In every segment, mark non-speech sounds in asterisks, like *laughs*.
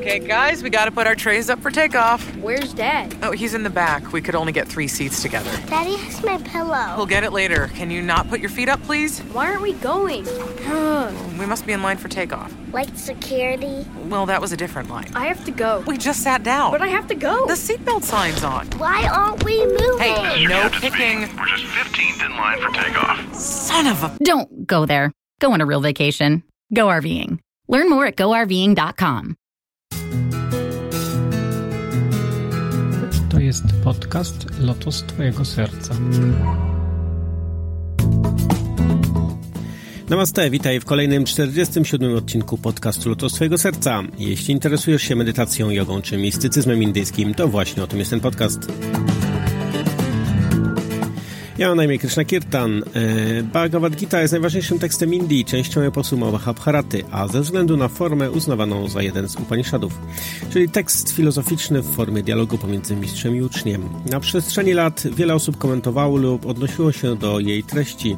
Okay, guys, we gotta put our trays up for takeoff. Where's Dad? Oh, he's in the back. We could only get three seats together. Daddy has my pillow. We'll get it later. Can you not put your feet up, please? Why aren't we going? *sighs* We must be in line for takeoff. Like security. Well, that was a different line. I have to go. We just sat down. But I have to go. The seatbelt sign's on. Why aren't we moving? Hey, no Captain picking. speaking. We're just 15th in line for takeoff. Son of a. Don't go there. Go on a real vacation. Go RVing. Learn more at GoRVing.com. jest podcast Lotos Twojego Serca. Namaste, witaj w kolejnym 47 odcinku podcastu Lotos Twojego Serca. Jeśli interesujesz się medytacją, jogą czy mistycyzmem indyjskim, to właśnie o tym jest ten podcast. Ja mam na imię Krishna Kirtan. E, Bhagavad Gita jest najważniejszym tekstem Indii, częścią eposu Mahabharaty, a ze względu na formę uznawaną za jeden z Upanishadów, czyli tekst filozoficzny w formie dialogu pomiędzy mistrzem i uczniem. Na przestrzeni lat wiele osób komentowało lub odnosiło się do jej treści.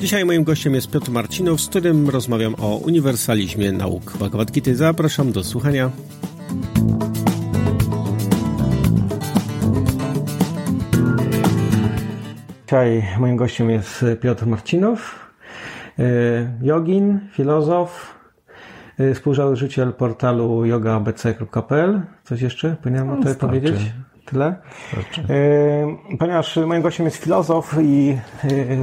Dzisiaj moim gościem jest Piotr Marcinow, z którym rozmawiam o uniwersalizmie nauk Bhagavad Gita. Zapraszam do słuchania. Dzisiaj moim gościem jest Piotr Marcinow, e, jogin, filozof, e, współzałożyciel portalu yogaabc.pl. Coś jeszcze powinienem o tym powiedzieć? Tyle? E, Ponieważ moim gościem jest filozof i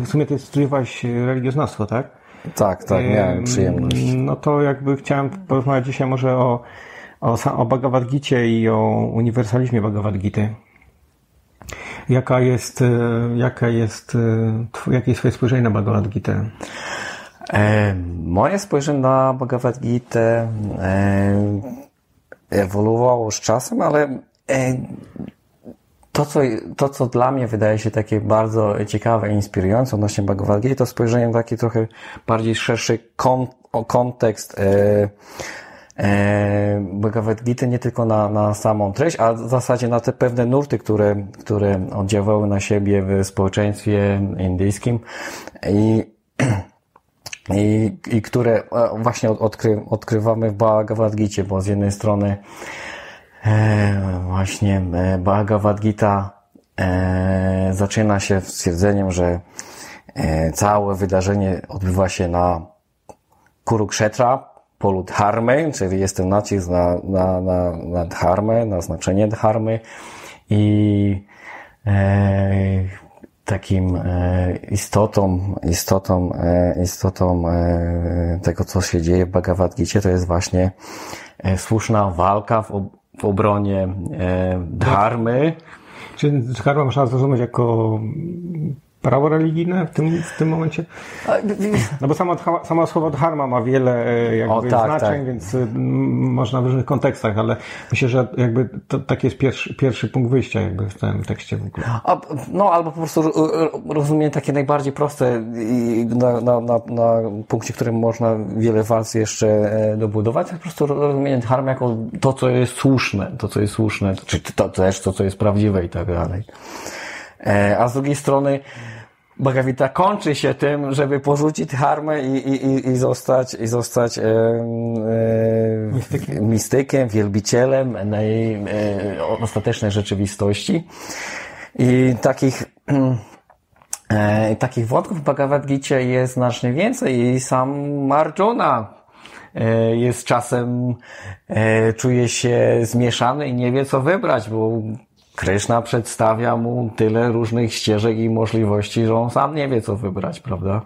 w sumie ty studiowałeś religioznawstwo, tak? Tak, tak, miałem Em, przyjemność. No to jakby chciałem porozmawiać dzisiaj może o, o, o Bhagavad Gicie i o uniwersalizmie Bhagavad Gity. Jaka jest, e, jaka jest, e, jakie jest twoje spojrzenie na Bhagavad Gitę? E, moje spojrzenie na Bhagavad Gita e, ewoluowało z czasem, ale e, to co, to, co dla mnie wydaje się takie bardzo ciekawe i inspirujące odnośnie Bhagavad Gita, to spojrzenie na taki trochę bardziej szerszy kontekst e, Bhagavad Gita, nie tylko na, na samą treść, a w zasadzie na te pewne nurty, które, które oddziaływały na siebie w społeczeństwie indyjskim. I *clears throat* i, i które e, właśnie od- odkry, odkrywamy w Bhagavad Gicie, bo z jednej strony e, właśnie e, Bhagavad Gita e, zaczyna się stwierdzeniem, że e, całe wydarzenie odbywa się na Kurukshetra, polu dharmy, czyli jest ten nacisk na, na, na, na dharmę, na znaczenie dharmy i e, takim e, istotą, istotą, e, istotą e, tego, co się dzieje w Bhagavad Gicie, to jest właśnie e, słuszna walka w, ob, w obronie e, dharmy. Czy karma można zrozumieć jako prawo religijne w tym, w tym momencie? No bo samo, dha- samo słowo dharma ma wiele e, jakby O, tak, znaczeń, tak. więc m, można w różnych kontekstach, ale myślę, że jakby to, taki jest pierwszy, pierwszy punkt wyjścia jakby w tym tekście w ogóle. A, no, albo po prostu ro- ro- rozumienie takie najbardziej proste i na, na, na, na punkcie, którym można wiele warstw jeszcze e, dobudować, to po prostu rozumienie dharmy jako to, co jest słuszne, to, co jest słuszne, czy to też to, co jest prawdziwe i tak dalej. E, A z drugiej strony Bhagavad Gita kończy się tym, żeby porzucić dharmę i, i, i, zostać, i zostać e, e, mistykiem. mistykiem, wielbicielem tej e, ostatecznej rzeczywistości. I takich *clears throat* E, takich wątków w Bhagavad Gicie jest znacznie więcej i sam Arjuna e, jest czasem, e, czuje się zmieszany i nie wie co wybrać, bo Kryszna przedstawia mu tyle różnych ścieżek i możliwości, że on sam nie wie co wybrać, prawda?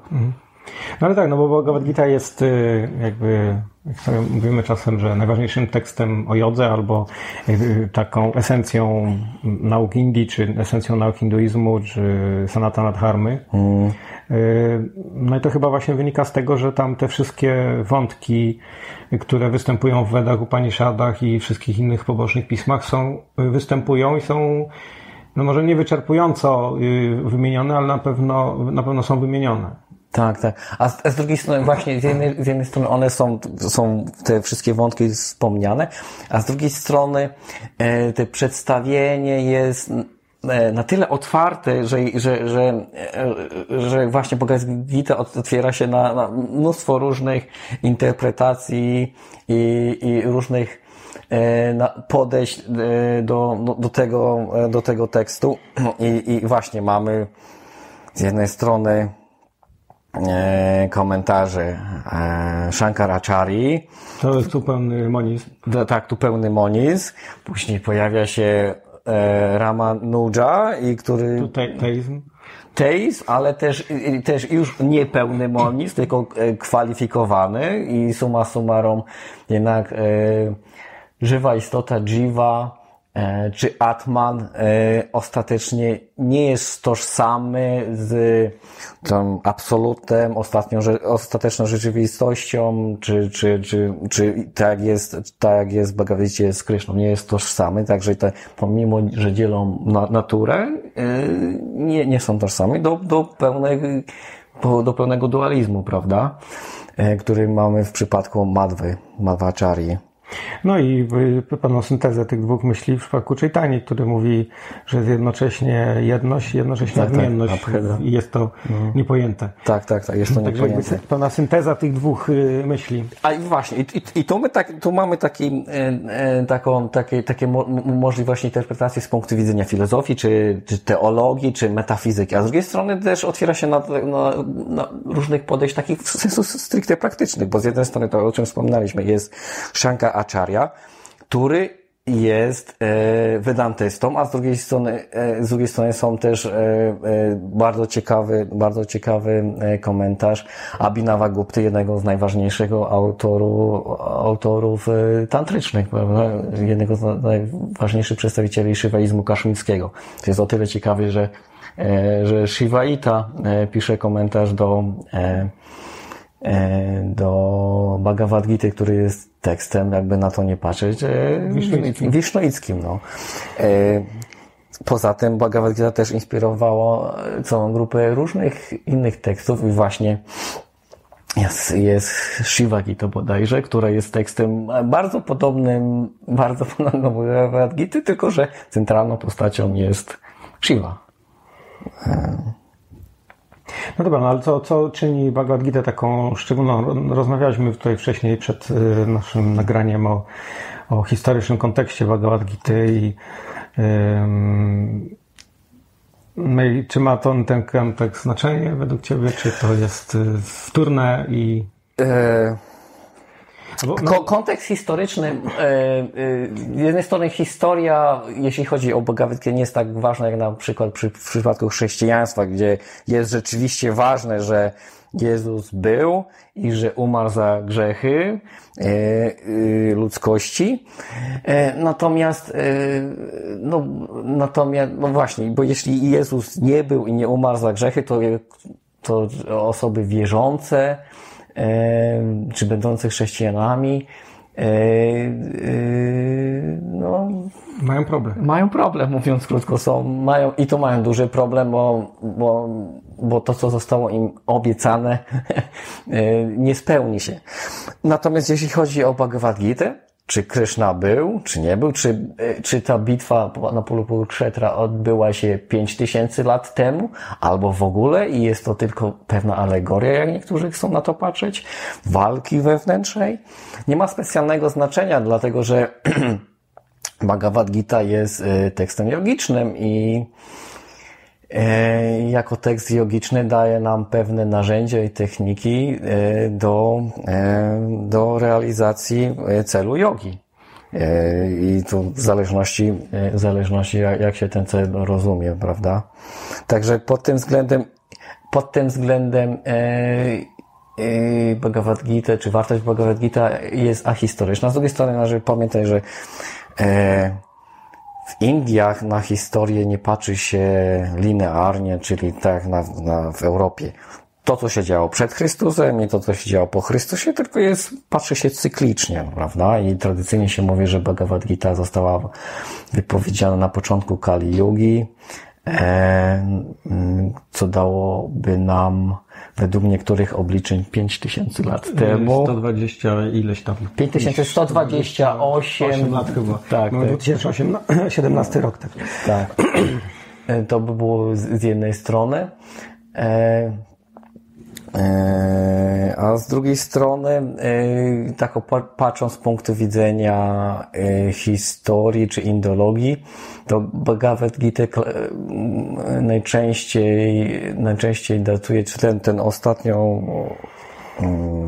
No ale tak, no bo Bhagavad Gita jest y, jakby, jak sobie mówimy czasem, że najważniejszym tekstem o jodze albo jakby taką esencją nauk Indii, czy esencją nauk hinduizmu, czy sanatana dharmy. Y, No i to chyba właśnie wynika z tego, że tam te wszystkie wątki, które występują w Wedach, Upanishadach i wszystkich innych pobocznych pismach są, y, występują i są no może nie wyczerpująco y, wymienione, ale na pewno, na pewno są wymienione. Tak, tak. A z, a z drugiej strony właśnie z jednej, z jednej strony one są, są te wszystkie wątki wspomniane, a z drugiej strony e, te przedstawienie jest e, na tyle otwarte, że, że, że, e, że właśnie Bhagavad Gita ot- otwiera się na, na mnóstwo różnych interpretacji i, i różnych e, podejść do, do, do, tego, do tego tekstu. I, I właśnie mamy z jednej strony e, komentarze e, Shankaracharyi, To jest tu pełny monizm. tak, tu pełny monizm. Później pojawia się e, Ramanuja, i który Tutaj teizm. teizm, ale też, też już nie pełny monizm, tylko kwalifikowany i summa summarum jednak żywa istota e, czy Atman e, ostatecznie nie jest tożsamy z tą absolutem, ostatnią, ostateczną rzeczywistością, czy, czy, czy, czy tak jest, tak jest w Bhagavad Gita z Kryszną, nie jest tożsamy, także te, pomimo, że dzielą na, naturę, e, nie, nie są tożsame do, do pełnego, do pełnego dualizmu, prawda? E, który mamy w przypadku Madwy, Madhvacharyi. No i y, pewną syntezę tych dwóch myśli w przypadku Chaitani, który mówi, że jest jednocześnie jedność i jednocześnie Tak, tak, odmienność Abheda. i jest to niepojęte. Tak, tak, tak, jest to Także niepojęte. pełna synteza tych dwóch y, myśli. A i właśnie, i, i, i tu, my tak, tu mamy taki, e, e, taką, takie, takie mo, m- możliwości interpretacji z punktu widzenia filozofii, czy, czy teologii, czy metafizyki, a z drugiej strony też otwiera się na, na, na różnych podejść takich w sensu stricte praktycznych, bo z jednej strony to, o czym wspominaliśmy, jest Shankar Acharya, który jest e, wydantystą, a z drugiej strony, e, z drugiej strony są też e, e, bardzo ciekawy, bardzo ciekawy komentarz Abhinava Gupty, jednego z najważniejszego autoru, autorów tantrycznych, jednego z na- najważniejszych przedstawicieli szywaizmu kaszmirskiego. To jest o tyle ciekawy, że, że Shivaita pisze komentarz do do Bhagavad Gita, który jest tekstem, jakby na to nie patrzeć, e, Wisznuickim. wisznuickim. No. E, Poza tym Bhagavad Gita też inspirowało e, całą grupę różnych innych tekstów i właśnie jest, jest Shiva Gita bodajże, która jest tekstem bardzo podobnym, bardzo podobnym do Bhagavad Gita, tylko że centralną postacią jest Shiva. No dobra, no ale co, co czyni Bhagavad Gita taką szczególną? Rozmawialiśmy tutaj wcześniej przed y, naszym nagraniem o, o historycznym kontekście Bhagavad Gita i czy ma to, ten kontekst znaczenie według Ciebie, czy to jest y, wtórne i... E, Ko- kontekst historyczny, e, e, z jednej strony historia, jeśli chodzi o Gita, nie jest tak ważna jak na przykład przy, w przypadku chrześcijaństwa, gdzie jest rzeczywiście ważne, że Jezus był i że umarł za grzechy e, e, ludzkości. E, natomiast, e, no, natomiast, no właśnie, bo jeśli Jezus nie był i nie umarł za grzechy, to, to osoby wierzące, czy będące chrześcijanami, e, e, no, mają problem. mają problem, mówiąc krótko, są, mają, i to mają duży problem, bo, bo, bo to, co zostało im obiecane, *laughs* e, nie spełni się. Natomiast jeśli chodzi o Bhagavad Gita, czy Krishna był, czy nie był, czy, e, czy ta bitwa na polu Kurukshetra odbyła się 5000 lat temu, albo w ogóle i jest to tylko pewna alegoria, jak niektórzy chcą na to patrzeć, walki wewnętrznej, nie ma specjalnego znaczenia, dlatego że *clears throat* Bhagavad Gita jest e, tekstem jogicznym i jako tekst jogiczny daje nam pewne narzędzia i techniki e, do, e, do realizacji e, celu jogi. E, I tu w zależności, e, w zależności jak, się ten cel rozumie, prawda? Także pod tym względem, pod tym względem e, e, Bhagavad Gita, czy wartość Bhagavad Gita jest ahistoryczna. Z drugiej strony należy pamiętać, że e, w Indiach na historię nie patrzy się linearnie, czyli tak na, na, w Europie. To, co się działo przed Chrystusem i to, co się działo po Chrystusie, tylko jest, patrzy się cyklicznie, prawda? I tradycyjnie się mówi, że Bhagavad Gita została wypowiedziana na początku Kali Yugi, co dałoby nam według niektórych obliczeń 5000 lat temu. 120 ileś tam. 5128 8 lat chyba. Tak, Mamy tak. 2017 *clears throat* rok. Tak. Tak. *clears throat* e, to by było z, z jednej strony. E, a z drugiej strony, e, tak pa- patrząc z punktu widzenia e, historii czy indologii, to Bhagavad Gita najczęściej, najczęściej datuje, czy ten, ten ostatnią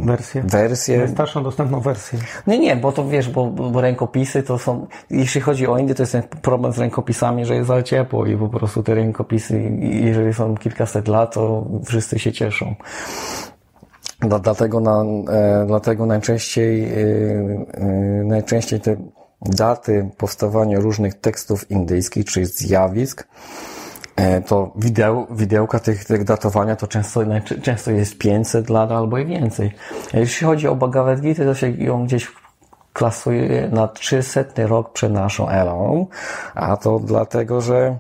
Wersję. wersję, Najstarszą dostępną wersję. nie, nie, bo to wiesz, bo, bo rękopisy to są, jeśli chodzi o Indię, to jest ten problem z rękopisami, że jest za ciepło i po prostu te rękopisy, jeżeli są kilkaset lat, to wszyscy się cieszą. Dla- Dlatego, na, e, dlatego najczęściej, e, e, najczęściej te daty powstawania różnych tekstów indyjskich, czy zjawisk, to wideł, widełka tych, tych datowania to często, często jest 500 lat albo i więcej. Jeśli chodzi o Bhagavad Gita, to się ją gdzieś klasuje na 300 rok przed naszą erą, a to dlatego, że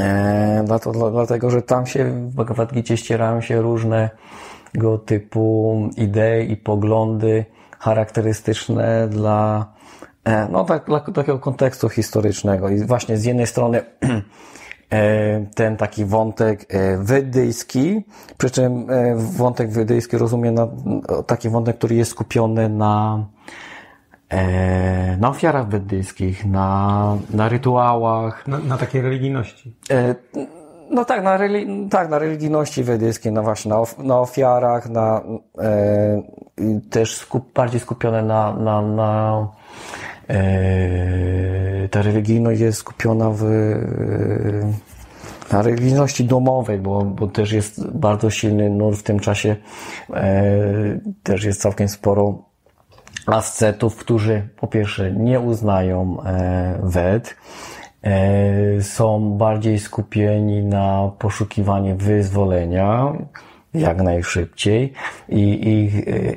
E, dla to, dla, dlatego, że tam się w Bhagavad Gicie ścierają się różnego typu idee i poglądy charakterystyczne dla, e, no tak, dla takiego kontekstu historycznego. I właśnie z jednej strony *clears throat* e, ten taki wątek e, wydyjski, przy czym e, wątek wydyjski rozumiem na, taki wątek, który jest skupiony na e, na ofiarach wydyjskich, na, na rytuałach, Na, na takiej religijności. E, No tak, na, reli- tak, na religijności wedyjskiej, no właśnie, na, of- na ofiarach, na, e, też skup, bardziej skupione na, na, na e, ta religijność jest skupiona w, e, na religijności domowej, bo, bo też jest bardzo silny nurt w tym czasie, e, też jest całkiem sporo ascetów, którzy po pierwsze nie uznają e, Wed, e, są bardziej skupieni na poszukiwaniu wyzwolenia jak najszybciej i ich, e,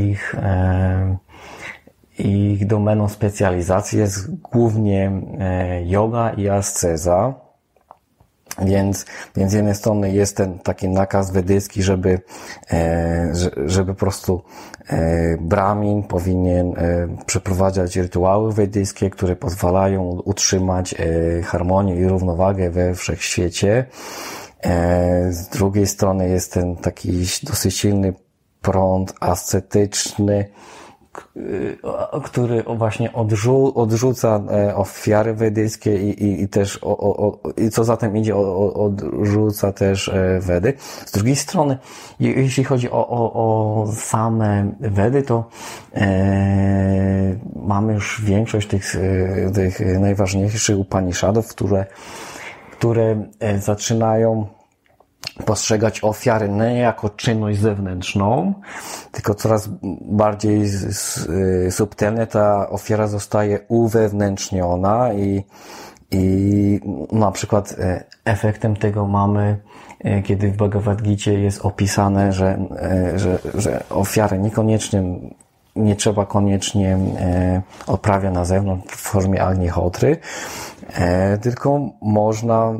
ich, e, ich domeną specjalizacji jest głównie e, yoga i asceza. Więc, więc z jednej strony jest ten taki nakaz wedyjski, żeby, e, że- żeby po prostu e, Brahmin powinien przeprowadzać rytuały wedyjskie, które pozwalają utrzymać harmonię i równowagę we wszechświecie. Z drugiej strony jest ten taki dosyć silny prąd ascetyczny, który właśnie odrzu, odrzuca e, ofiary wedyjskie i, i, i też, o, o, i co za tym idzie, o, odrzuca też e, Wedy. Z drugiej strony, je- jeśli chodzi o, o, o same Wedy, to e, mamy już większość tych, e, tych najważniejszych Upanishadów, które, które zaczynają postrzegać ofiary nie jako czynność zewnętrzną, tylko coraz bardziej y, subtelnie ta ofiara zostaje uwewnętrzniona i, i na przykład e, efektem tego mamy, e, kiedy w Bhagavad Gicie jest opisane, że, że, że ofiary niekoniecznie nie trzeba koniecznie odprawia na zewnątrz w formie agnichotry, tylko można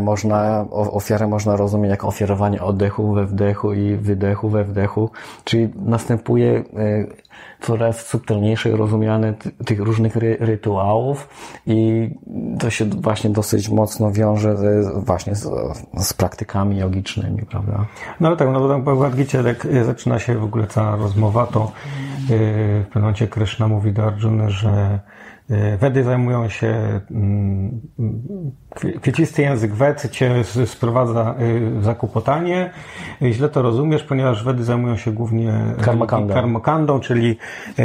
można, o- ofiarę można rozumieć jako ofiarowanie oddechu we wdechu i wydechu we wdechu, czyli następuje e, coraz subtelniejsze rozumiane ty- tych różnych ry, rytuałów i to się właśnie dosyć mocno wiąże ze, właśnie z, z praktykami jogicznymi, prawda? No ale tak, no bo w Gita, jak y, zaczyna się w ogóle cała rozmowa, to w pewnym momencie Krishna mówi do że Wedy zajmują się, mm, kwie- kwiecisty język Wed cię sprowadza w zakłopotanie. Y, Źle to rozumiesz, ponieważ Wedy zajmują się głównie Karmakandą. karmakandą, czyli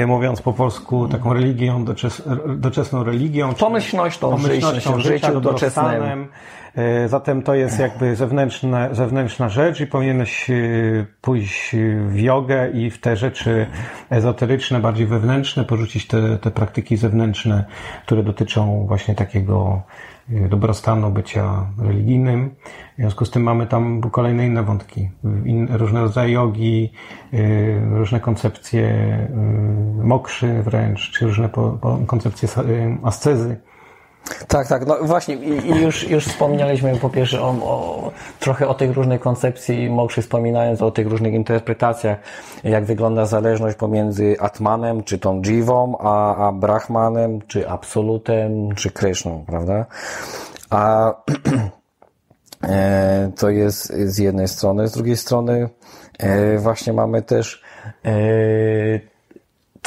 mówiąc po polsku taką religią, doczes, doczesną religią. Pomyślnością, pomyślnością życia, życiu doczesnym. E, Zatem to jest jakby zewnętrzne, zewnętrzna rzecz i powinieneś e, pójść w jogę i w te rzeczy ezoteryczne, bardziej wewnętrzne, porzucić te, te praktyki zewnętrzne, które dotyczą właśnie takiego e, dobrostanu, bycia religijnym. W związku z tym mamy tam kolejne inne wątki. Różne rodzaje jogi, różne koncepcje mokrzy wręcz, czy różne po, po, koncepcje ascezy. Tak, tak, no właśnie i, i już, już wspomnieliśmy po pierwsze o, o, trochę o tych różnych koncepcji mokrzy, wspominając o tych różnych interpretacjach, jak wygląda zależność pomiędzy Atmanem, czy tą Jivą, a, a Brahmanem, czy Absolutem, czy Kryszną, prawda? A *clears throat* e, to jest z jednej strony, z drugiej strony e, właśnie mamy też e,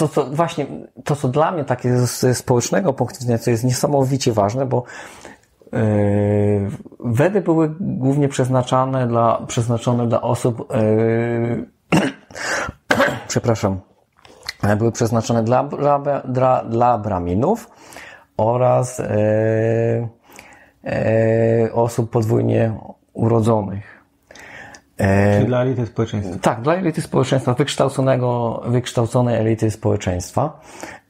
to, co właśnie, to, co dla mnie takie ze społecznego punktu widzenia, co jest niesamowicie ważne, bo yy, Wedy były głównie przeznaczane dla, przeznaczone dla osób, yy, *clears throat* przepraszam, były przeznaczone dla, dla, dla, dla braminów oraz yy, osób podwójnie urodzonych. Czy dla elity społeczeństwa? Tak, dla elity społeczeństwa, wykształconego, wykształconej elity społeczeństwa.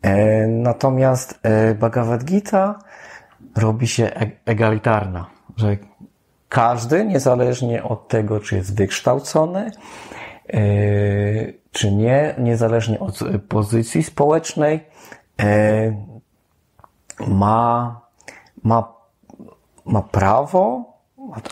E, natomiast e, Bhagavad Gita robi się e- egalitarna, że każdy, niezależnie od tego, czy jest wykształcony, e, czy nie, niezależnie od pozycji społecznej, e, ma, ma, ma prawo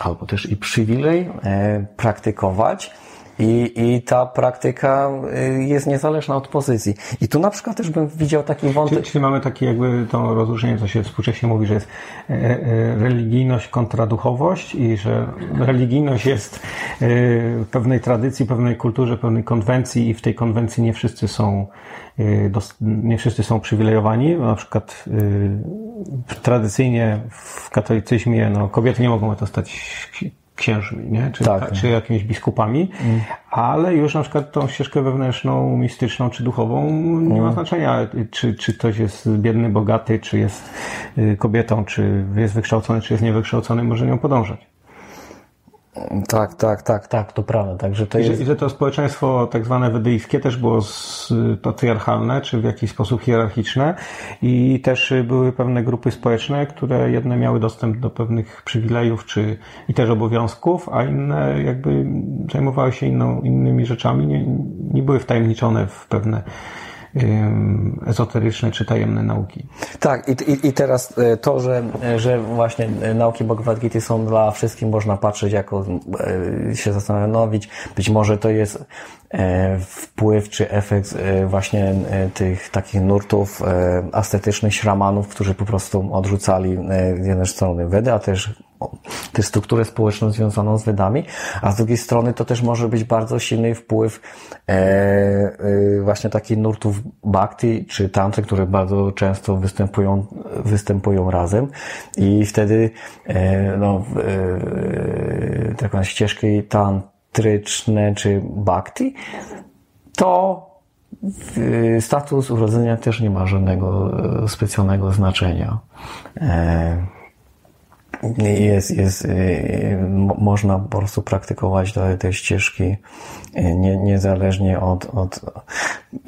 albo też i przywilej e, praktykować. I, I ta praktyka e, jest niezależna od pozycji. I tu na przykład też bym widział taki wątek. Czyli, czyli mamy takie jakby to rozróżnienie, co się współcześnie mówi, że jest e, religijność kontra duchowość i że religijność jest w pewnej tradycji, pewnej kulturze, pewnej konwencji i w tej konwencji nie wszyscy są nie wszyscy są przywilejowani. Na przykład tradycyjnie w katolicyzmie no, kobiety nie mogą zostać księżmi, nie? Czy, Tak. czy jakimiś biskupami, ale już na przykład tą ścieżkę wewnętrzną, mistyczną czy duchową nie ma znaczenia, czy, czy ktoś jest biedny, bogaty, czy jest y, kobietą, czy jest wykształcony, czy jest niewykształcony, może nią podążać. Tak, tak, tak, tak, to prawda. Także to I jest. I że to społeczeństwo tak zwane wedyjskie też było patriarchalne, czy w jakiś sposób hierarchiczne i też były pewne grupy społeczne, które jedne miały dostęp do pewnych przywilejów, czy i też obowiązków, a inne jakby zajmowały się inną, innymi rzeczami, nie, nie były wtajemniczone w pewne ezoteryczne czy tajemne nauki. Tak, i, i, i teraz e, to, że, że właśnie e, nauki Bhagavad Gita są dla wszystkich, można patrzeć jako, e, się zastanowić, być może to jest wpływ czy efekt właśnie tych takich nurtów ascetycznych szramanów, którzy po prostu odrzucali z jednej strony Wedy, a też tę strukturę społeczną związaną z Wedami, a z drugiej strony to też może być bardzo silny wpływ e, e, właśnie takich nurtów bhakti czy tantry, które bardzo często występują, występują razem i wtedy e, no, e, tak zwane ścieżki tantryczne czy bhakti to w- status urodzenia też nie ma żadnego e, specjalnego znaczenia. E, jest, jest, y, mo- można po prostu praktykować te, te ścieżki y, nie, niezależnie od, od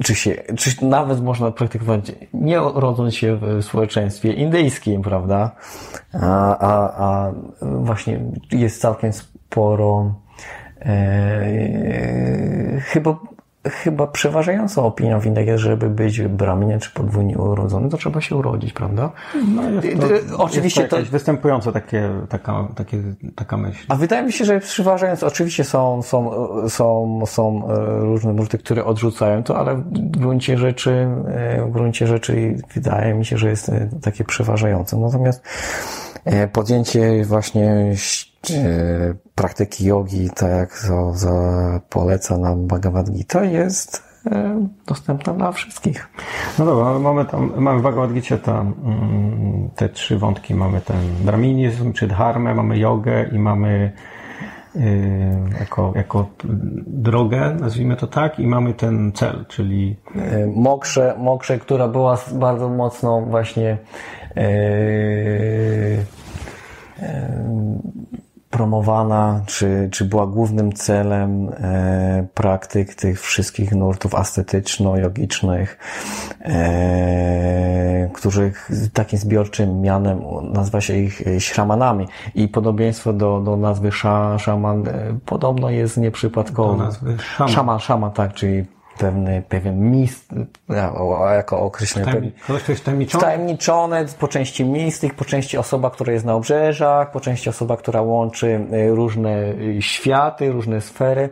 czy się, czy nawet można praktykować nie rodząc się w społeczeństwie indyjskim, prawda? A, a, a właśnie jest całkiem sporo e, chyba chyba przeważającą opinią w Indiach jest, żeby być braminem czy podwójnie urodzony, to trzeba się urodzić, prawda? No jest Y, to, y, oczywiście jest to to- takie, taka, takie, taka myśl. A wydaje mi się, że przeważając, oczywiście są, są, są, są e, różne nurty, które odrzucają to, ale w gruncie rzeczy, e, w gruncie rzeczy wydaje mi się, że jest e, takie przeważające. Natomiast podjęcie właśnie praktyki jogi, tak jak to, to poleca nam Bhagavad Gita, jest e, dostępna dla wszystkich. No dobra, mamy tam, mamy w Bhagavad Gita ta, mm, te trzy wątki. Mamy ten braminizm, czy dharmę, mamy jogę i mamy y, jako, jako drogę, nazwijmy to tak, i mamy ten cel, czyli Mokrze, Mokrze, która była bardzo mocno właśnie e, e, promowana, czy, czy była głównym celem e, praktyk tych wszystkich nurtów ascetyczno-jogicznych, e, których takim zbiorczym mianem nazywa się ich e, śramanami. I podobieństwo do, do nazwy sza, szaman e, podobno jest nieprzypadkowe. Do nazwy szaman. Szaman, szaman, tak, czyli pewny, pewien mist, jako określenie. Tajemni- Kogoś, kto jest tajemniczony? Wtajemniczony, po części mistyk, po części osoba, która jest na obrzeżach, po części osoba, która łączy y, różne y, światy, różne sfery.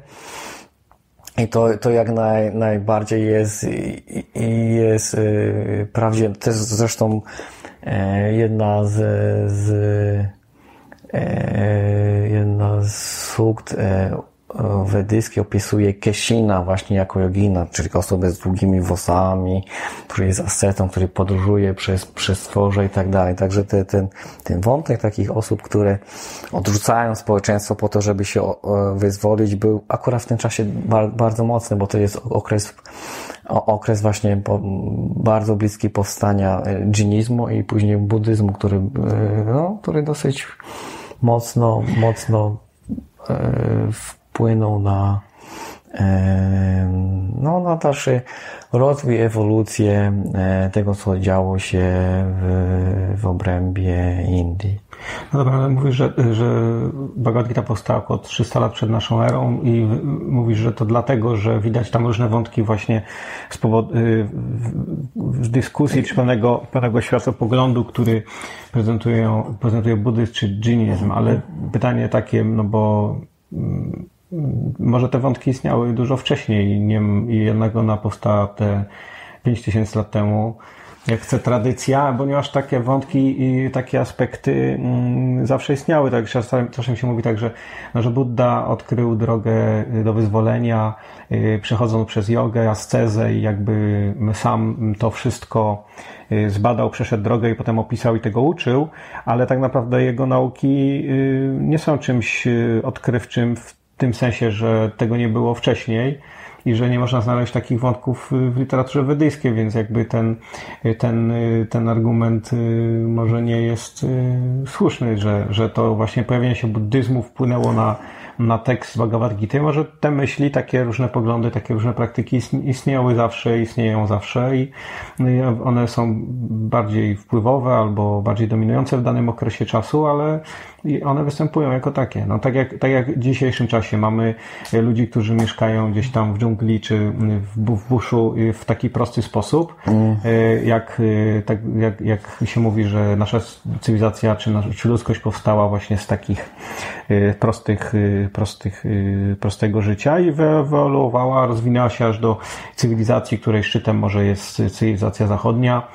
I to, to jak naj, najbardziej jest, i- i jest y, prawdziwe. To jest zresztą e, jedna z, z e, jedna z sukt e, wedyjskiej opisuje Keshina właśnie jako jogina, czyli osobę z długimi włosami, który jest ascetą, który podróżuje przez, przez i tak dalej. Także te, ten, ten wątek takich osób, które odrzucają społeczeństwo po to, żeby się wyzwolić, był akurat w tym czasie bar, bardzo mocny, bo to jest okres okres właśnie bardzo bliski powstania e, dżinizmu i później buddyzmu, który, e, no, który dosyć mocno, mocno e, wpłynął na e, no, na dalszy rozwój, ewolucję e, tego, co działo się w, w obrębie Indii. No dobra, ale mówisz, że, że Bhagavad Gita powstała około 300 lat przed naszą erą i mówisz, że to dlatego, że widać tam różne wątki właśnie z powodu y, w, w dyskusji czy pewnego, pewnego światopoglądu, który prezentują, prezentuje buddyzm czy dżinizm, ale pytanie takie, no bo mm, może te wątki istniały dużo wcześniej nie, i jednak ona powstała te 5000 lat temu. Jak chce tradycja, ponieważ takie wątki i takie aspekty mm, zawsze istniały. Tak czasem, się mówi tak, że, no, że Buddha odkrył drogę do wyzwolenia, y, przechodząc przez jogę, ascezę i jakby sam to wszystko y, zbadał, przeszedł drogę i potem opisał i tego uczył, ale tak naprawdę jego nauki y, nie są czymś y, odkrywczym w tym sensie, że tego nie było wcześniej i że nie można znaleźć takich wątków w literaturze wedyjskiej, więc jakby ten, ten, ten argument y, może nie jest y, słuszny, że, że to właśnie pojawienie się buddyzmu wpłynęło na, na tekst Bhagavad Gita. Może te myśli, takie różne poglądy, takie różne praktyki istn- istniały zawsze, istnieją zawsze i one są bardziej wpływowe albo bardziej dominujące w danym okresie czasu, ale i one występują jako takie. No, tak, jak, tak jak w dzisiejszym czasie mamy e, ludzi, którzy mieszkają gdzieś tam w dżungli czy w, w buszu e, w taki prosty sposób, e, jak, tak, jak, jak się mówi, że nasza cywilizacja czy, czy ludzkość powstała właśnie z takich prostych, prostych, prostego życia i wyewoluowała, rozwinęła się aż do cywilizacji, której szczytem może jest cywilizacja zachodnia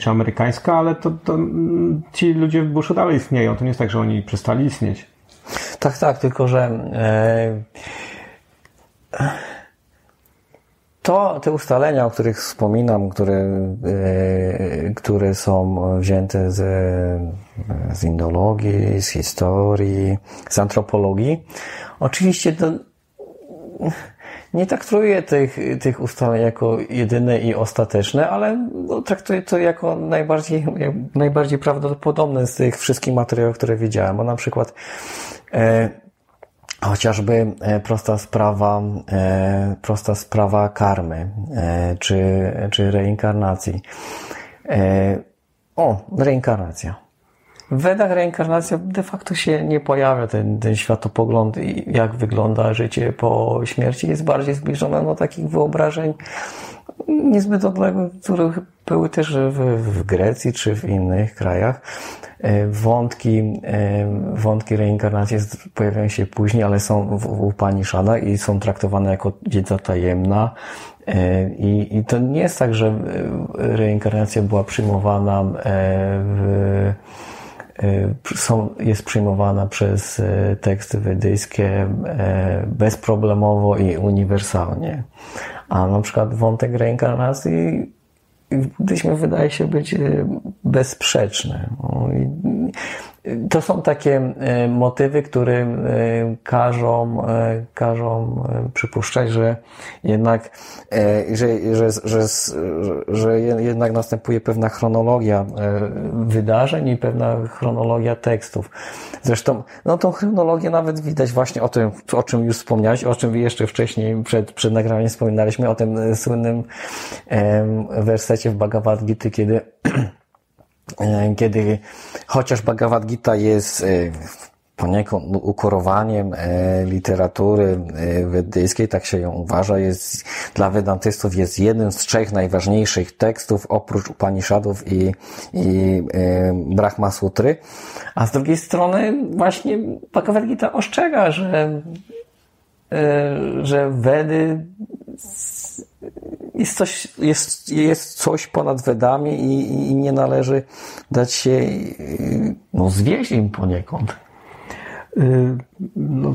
czy amerykańska, ale to, to mm, ci ludzie w buszu dalej istnieją. To nie jest tak, że oni przestali istnieć. Tak, tak, tylko że e, to te ustalenia, o których wspominam, które, e, które są wzięte z, z indologii, z historii, z antropologii, oczywiście to nie traktuję tych, tych ustaleń jako jedyne i ostateczne, ale no, traktuję to jako najbardziej, najbardziej prawdopodobne z tych wszystkich materiałów, które widziałem. Bo na przykład e, chociażby e, prosta sprawa, e, prosta sprawa karmy, e, czy, czy reinkarnacji. E, o, reinkarnacja. W Wedach reinkarnacja de facto się nie pojawia, ten, ten światopogląd i jak wygląda życie po śmierci jest bardziej zbliżone do takich wyobrażeń niezbyt odległych, które były też w, w Grecji czy w innych krajach. E, Wątki, e, wątki reinkarnacji pojawiają się później, ale są w, w Upanishadach i są traktowane jako wiedza tajemna. E, I, I to nie jest tak, że reinkarnacja była przyjmowana w, są, jest przyjmowana przez e, teksty wedyjskie e, bezproblemowo i uniwersalnie. A na przykład wątek reinkarnacji w buddyzmie wydaje się być bezsprzeczny. To są takie e, motywy, które e, każą, e, każą przypuszczać, że jednak, że, że, że, że jednak następuje pewna chronologia wydarzeń i pewna chronologia tekstów. Zresztą, no tą chronologię nawet widać właśnie o tym, o czym już wspomniałeś, o czym jeszcze wcześniej przed, przed nagraniem wspominaliśmy, o tym słynnym wersecie w Bhagavad Gita, kiedy *clears throat* kiedy chociaż Bhagavad Gita jest e, poniekąd ukorowaniem e, literatury e, wedyjskiej, tak się ją uważa, jest dla wedantystów jest jednym z trzech najważniejszych tekstów oprócz Upanishadów i, i e, Brahma Sutry. A z drugiej strony właśnie Bhagavad Gita ostrzega, że, e, że Wedy jest coś, jest, jest coś ponad Wedami i, i nie należy dać się e, no, zwieść im poniekąd. Y, No,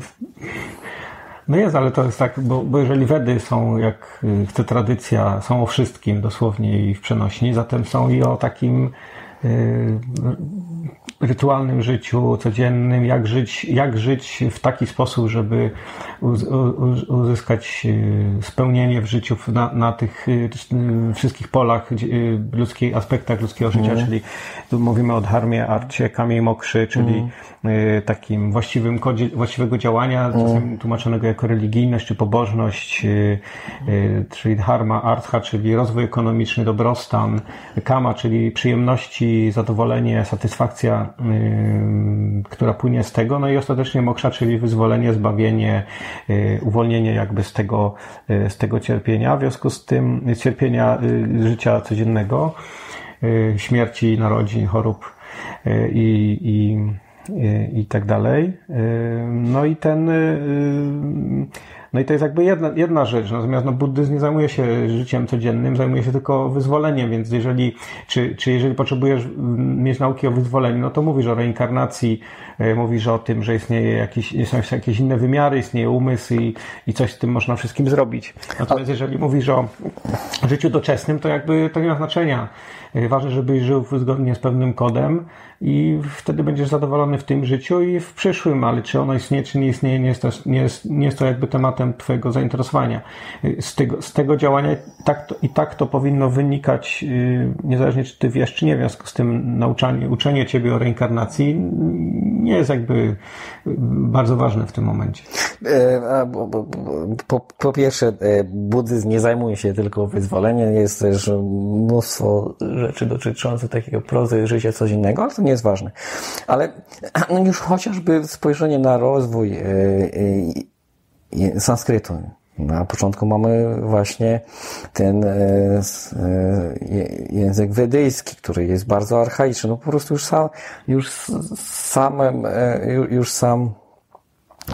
no jest, ale to jest tak, bo, bo jeżeli Wedy są, jak y, chce tradycja, są o wszystkim dosłownie i w przenośni, zatem są i o takim y, rytualnym życiu codziennym, jak żyć, jak żyć w taki sposób, żeby uzyskać y, spełnienie w życiu na, na tych y, wszystkich polach y, ludzkich, aspektach ludzkiego życia, czyli tu mówimy o dharmie, arcie, kamiej mokrzy, czyli y, takim właściwym kodzie, właściwego działania, czasem tłumaczonego jako religijność czy pobożność, czyli dharma, artha, czyli rozwój ekonomiczny, dobrostan, kama, czyli przyjemności, zadowolenie, satysfakcja, y, która płynie z tego, no i ostatecznie moksza, czyli wyzwolenie, zbawienie, y, uwolnienie jakby z tego, y, z tego cierpienia, w związku z tym cierpienia życia codziennego, śmierci, narodzin, chorób i, i, i, tak dalej. No i ten, no i to jest jakby jedna, jedna rzecz. Natomiast no, buddyzm nie zajmuje się życiem codziennym, zajmuje się tylko wyzwoleniem, więc jeżeli, czy, czy jeżeli potrzebujesz mm, mieć nauki o wyzwoleniu, no to mówisz o reinkarnacji, y, mówisz o tym, że istnieje jakiś, są jakieś inne wymiary, istnieje umysł i, i coś z tym można wszystkim zrobić. Natomiast jeżeli mówisz o życiu doczesnym, to jakby to nie ma znaczenia. Y, Ważne, żebyś żył zgodnie z pewnym kodem i wtedy będziesz zadowolony w tym życiu i w przyszłym, ale czy ono istnieje, czy nie istnieje, nie jest to, nie jest, nie jest to jakby tematem Twojego zainteresowania. Y, Z tego, z tego działania tak to, i tak to powinno wynikać, y, niezależnie czy Ty wiesz, czy nie, w związku z tym nauczanie, uczenie Ciebie o reinkarnacji nie jest jakby bardzo ważne w tym momencie. E, Po, po pierwsze, e, buddyzm nie zajmuje się tylko wyzwoleniem, jest też mnóstwo rzeczy dotyczących takiego prozy życia codziennego, ale to nie jest ważne. Ale *clears throat* no już chociażby spojrzenie na rozwój e, sanskrytu. Na początku mamy właśnie ten język wedyjski, który jest bardzo archaiczny. No po prostu już sam, już samym, ju- już sam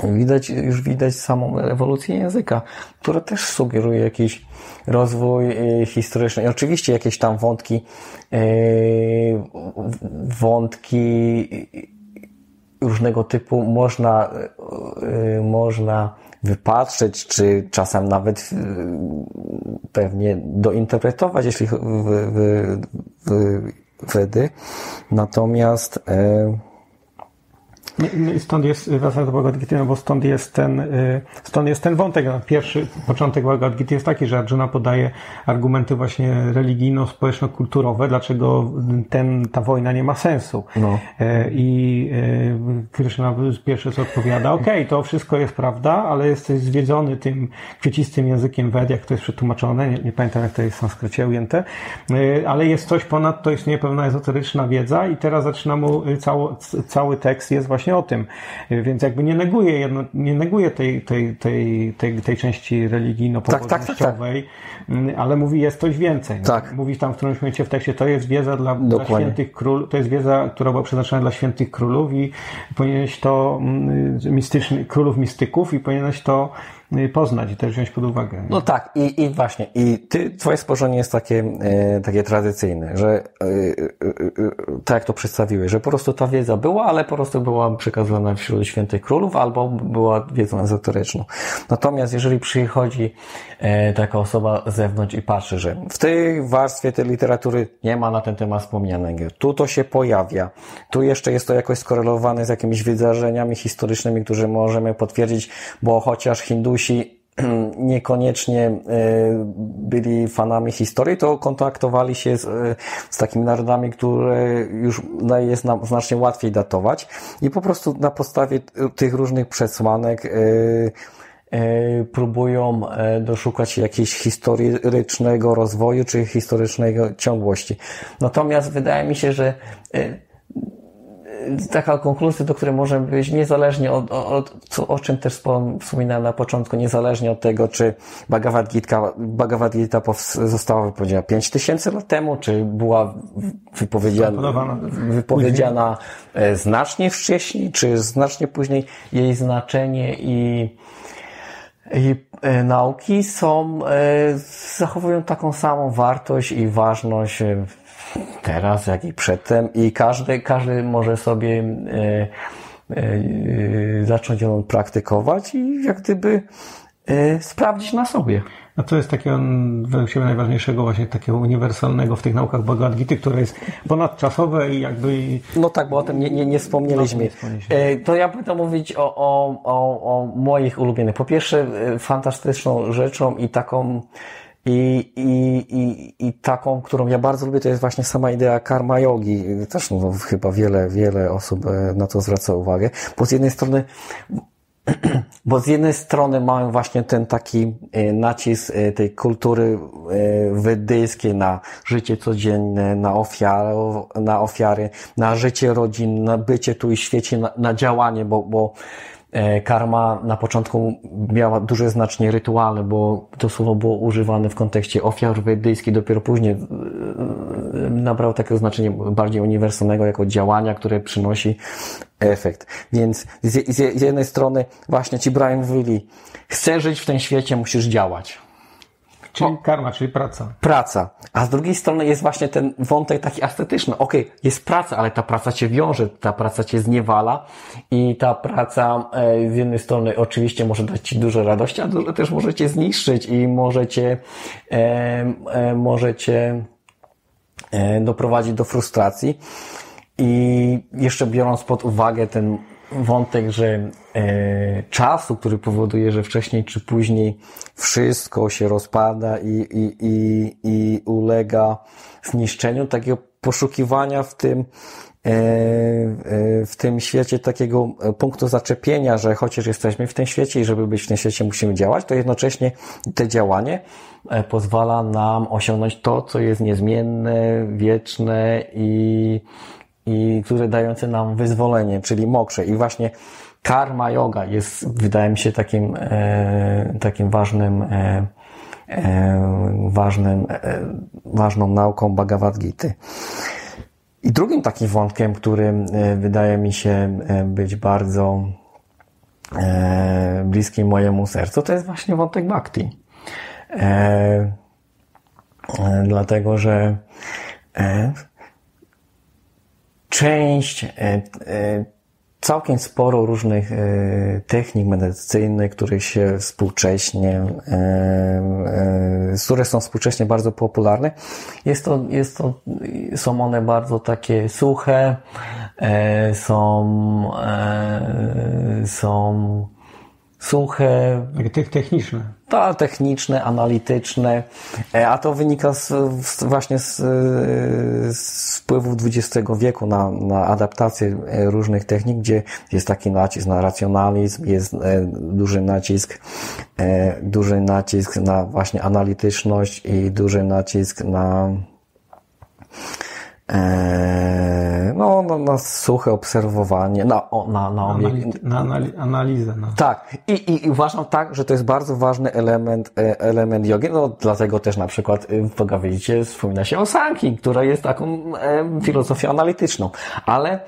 Widać, już widać samą ewolucję języka, która też sugeruje jakiś rozwój e, historyczny. I oczywiście jakieś tam wątki, e, wątki różnego typu można, e, można wypatrzeć, czy czasem nawet pewnie dointerpretować, jeśli w, w, w Wedy. Natomiast Stąd jest, wracając do Bhagavad Gita, no bo stąd jest ten, y, stąd jest ten wątek. No, Pierwszy początek Bhagavad Gita jest taki, że Arjuna podaje argumenty właśnie religijno-społeczno-kulturowe, dlaczego ten, ta wojna nie ma sensu. No. E, I y, Krishna pierwszy co odpowiada, okej, to wszystko jest prawda, ale jesteś zwiedzony tym kwiecistym językiem Ved, jak to jest przetłumaczone, nie, nie pamiętam jak to jest w sanskrycie ujęte, Y, ale jest coś ponad, to istnieje pewna ezoteryczna wiedza i teraz zaczyna mu y, cało, c- cały tekst jest właśnie o tym. Więc jakby nie neguje, jedno, nie neguje tej, tej, tej, tej, tej części religijno-pobożnościowej, y, ale mówi, jest coś więcej. Tak. Mówi tam w którymś momencie w tekście, to jest wiedza dla, dla świętych król, to jest wiedza, która była przeznaczona dla świętych królów i powinieneś to mm, mistyczny, królów mistyków i powinieneś to poznać i też wziąć pod uwagę. No tak, i, i właśnie, i ty, twoje spojrzenie jest takie, e, takie tradycyjne, że e, e, tak jak to przedstawiłeś, że po prostu ta wiedza była, ale po prostu była przekazywana wśród świętych królów, albo była wiedzą ezoteryczną. Natomiast jeżeli przychodzi taka osoba z zewnątrz i patrzy, że w tej warstwie tej literatury nie ma na ten temat wspomnianego, tu to się pojawia, tu jeszcze jest to jakoś skorelowane z jakimiś wydarzeniami historycznymi, które możemy potwierdzić, bo chociaż Hindusi *clears throat* niekoniecznie e, byli fanami historii, to kontaktowali się z, e, z takimi narodami, które już jest nam znacznie łatwiej datować i po prostu na podstawie tych różnych przesłanek e, próbują doszukać jakiegoś historycznego rozwoju czy historycznego ciągłości. Natomiast wydaje mi się, że taka konkluzja, do której możemy być niezależnie od, od co, o czym też wspom- wspominałem na początku, niezależnie od tego, czy Bhagavad Gita, Bhagavad Gita została wypowiedziana 5000 lat temu, czy była wypowiedziana, wypowiedziana znacznie wcześniej, czy znacznie później, jej znaczenie i i e, nauki są, e, zachowują taką samą wartość i ważność e, teraz, jak i przedtem i każdy, każdy może sobie e, e, zacząć ją praktykować i jak gdyby e, sprawdzić na sobie. A co jest takiego według Ciebie najważniejszego, właśnie takiego uniwersalnego w tych naukach Bhagavad Gita, które jest ponadczasowe i jakby No tak, bo o tym nie, nie, nie wspomnieliśmy. No. E, To ja będę mówić o, o, o, o moich ulubionych. Po pierwsze, e, fantastyczną rzeczą i taką i, i, i, i taką, którą ja bardzo lubię, to jest właśnie sama idea karma yogi. Też no, chyba wiele, wiele osób e, na to zwraca uwagę. Bo z jednej strony *clears throat* bo z jednej strony mamy właśnie ten taki e, nacisk e, tej kultury wydyjskiej na życie codzienne, na, ofiar, na ofiary, na życie rodzin, na bycie tu i świecie, na, na działanie, bo, bo karma na początku miała duże znaczenie rytualne, bo to słowo było używane w kontekście ofiar wydyjskich, dopiero później e, nabrał takiego znaczenia bardziej uniwersalnego jako działania, które przynosi efekt. Więc z, jednej strony właśnie ci Brian mówili, chcesz żyć w tym świecie, musisz działać. Czyli karma, czyli praca. Praca. A z drugiej strony jest właśnie ten wątek taki estetyczny. Okej, jest praca, ale ta praca cię wiąże, ta praca cię zniewala i ta praca e, z jednej strony oczywiście może dać ci dużo radości, ale też może cię zniszczyć i może cię, e, e, może cię e, doprowadzić do frustracji. I jeszcze biorąc pod uwagę ten wątek, że e, czasu, który powoduje, że wcześniej czy później wszystko się rozpada i, i, i, i ulega zniszczeniu, takiego poszukiwania w tym, e, e, w tym świecie takiego e, punktu zaczepienia, że chociaż jesteśmy w tym świecie i żeby być w tym świecie musimy działać, to jednocześnie te działanie e, pozwala nam osiągnąć to, co jest niezmienne, wieczne i, i które dające nam wyzwolenie, czyli mokrze. I właśnie karma yoga jest, wydaje mi się, takim, e, takim ważnym, e, e, ważnym, e, ważną nauką Bhagavad Gita. I drugim takim wątkiem, który e, wydaje mi się e, być bardzo bliski mojemu sercu, to jest właśnie wątek bhakti. Dlatego, że część, e, e, całkiem sporo różnych e, technik medycyjnych, których się współcześnie, które są współcześnie bardzo popularne. Jest to, jest to, są one bardzo takie suche, są, są suche, te- techniczne. to techniczne, analityczne, e, a to wynika z, z, właśnie z, e, z wpływów XX wieku na, na adaptację e, różnych technik, gdzie jest taki nacisk na racjonalizm, jest duży nacisk, duży nacisk na właśnie analityczność i duży nacisk na no, na, na suche obserwowanie, na, na, na, obiek, Anali- na anali- analizę. No. tak, I, i, i uważam tak, że to jest bardzo ważny element, e, element jogi, no dlatego też na przykład e, w Bhagavad Gita wspomina się o Sanki, która jest taką e, filozofią analityczną, ale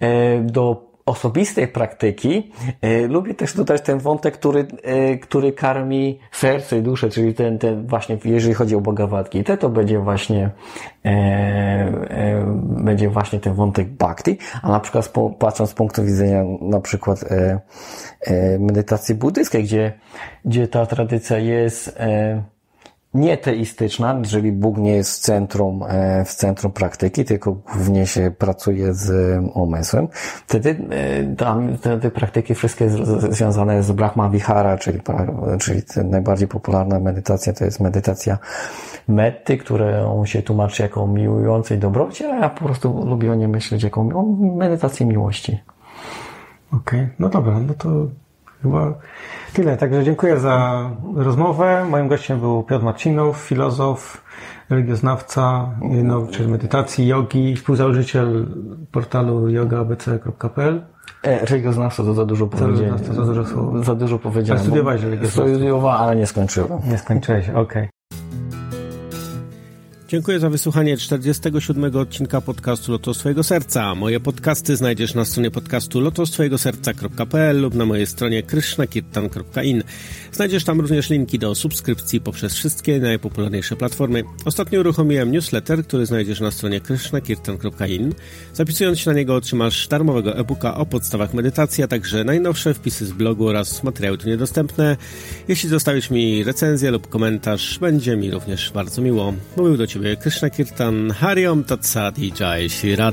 e, do osobistej praktyki e, lubię też dodać ten wątek, który, e, który karmi serce i duszę, czyli ten, ten właśnie, jeżeli chodzi o Bhagavad Gita, to będzie właśnie e, będzie właśnie ten wątek bhakti, a na przykład patrząc z punktu widzenia na przykład medytacji buddyjskiej, gdzie, gdzie ta tradycja jest nieteistyczna, jeżeli Bóg nie jest w centrum, e, w centrum praktyki, tylko głównie się pracuje z umysłem, wtedy e, tam te, te praktyki wszystkie związane z Brahma Vihara, czyli, czyli najbardziej popularna medytacja to jest medytacja metty, którą się tłumaczy jako miłującej dobroci, a ja po prostu lubię o niej myśleć jako o medytację miłości. Okej, no dobra, no to chyba tyle. Także dziękuję za rozmowę. Moim gościem był Piotr Marcinow, filozof, religioznawca, nauczyciel medytacji, jogi, współzałożyciel portalu yogaabc.pl. E, religioznawca to za dużo powiedziałem. Za dużo słów. Za dużo powiedziałem. Ale studiowałeś religioznawstwo? Studiowałem, ale nie skończyłem. Nie skończyłeś, okej. Dziękuję za wysłuchanie 47 odcinka podcastu Lotos Twojego Serca. Moje podcasty znajdziesz na stronie podcastu lotostwojegoserca.pl lub na mojej stronie krishnakirtan.in. Znajdziesz tam również linki do subskrypcji poprzez wszystkie najpopularniejsze platformy. Ostatnio uruchomiłem newsletter, który znajdziesz na stronie krishnakirtan.in. Zapisując się na niego otrzymasz darmowego e-booka o podstawach medytacji, a także najnowsze wpisy z blogu oraz materiały tu niedostępne. Jeśli zostawisz mi recenzję lub komentarz, będzie mi również bardzo miło. Mówił do Ciebie به کرشنا کیرتان هریام تاتسادی جای شیرا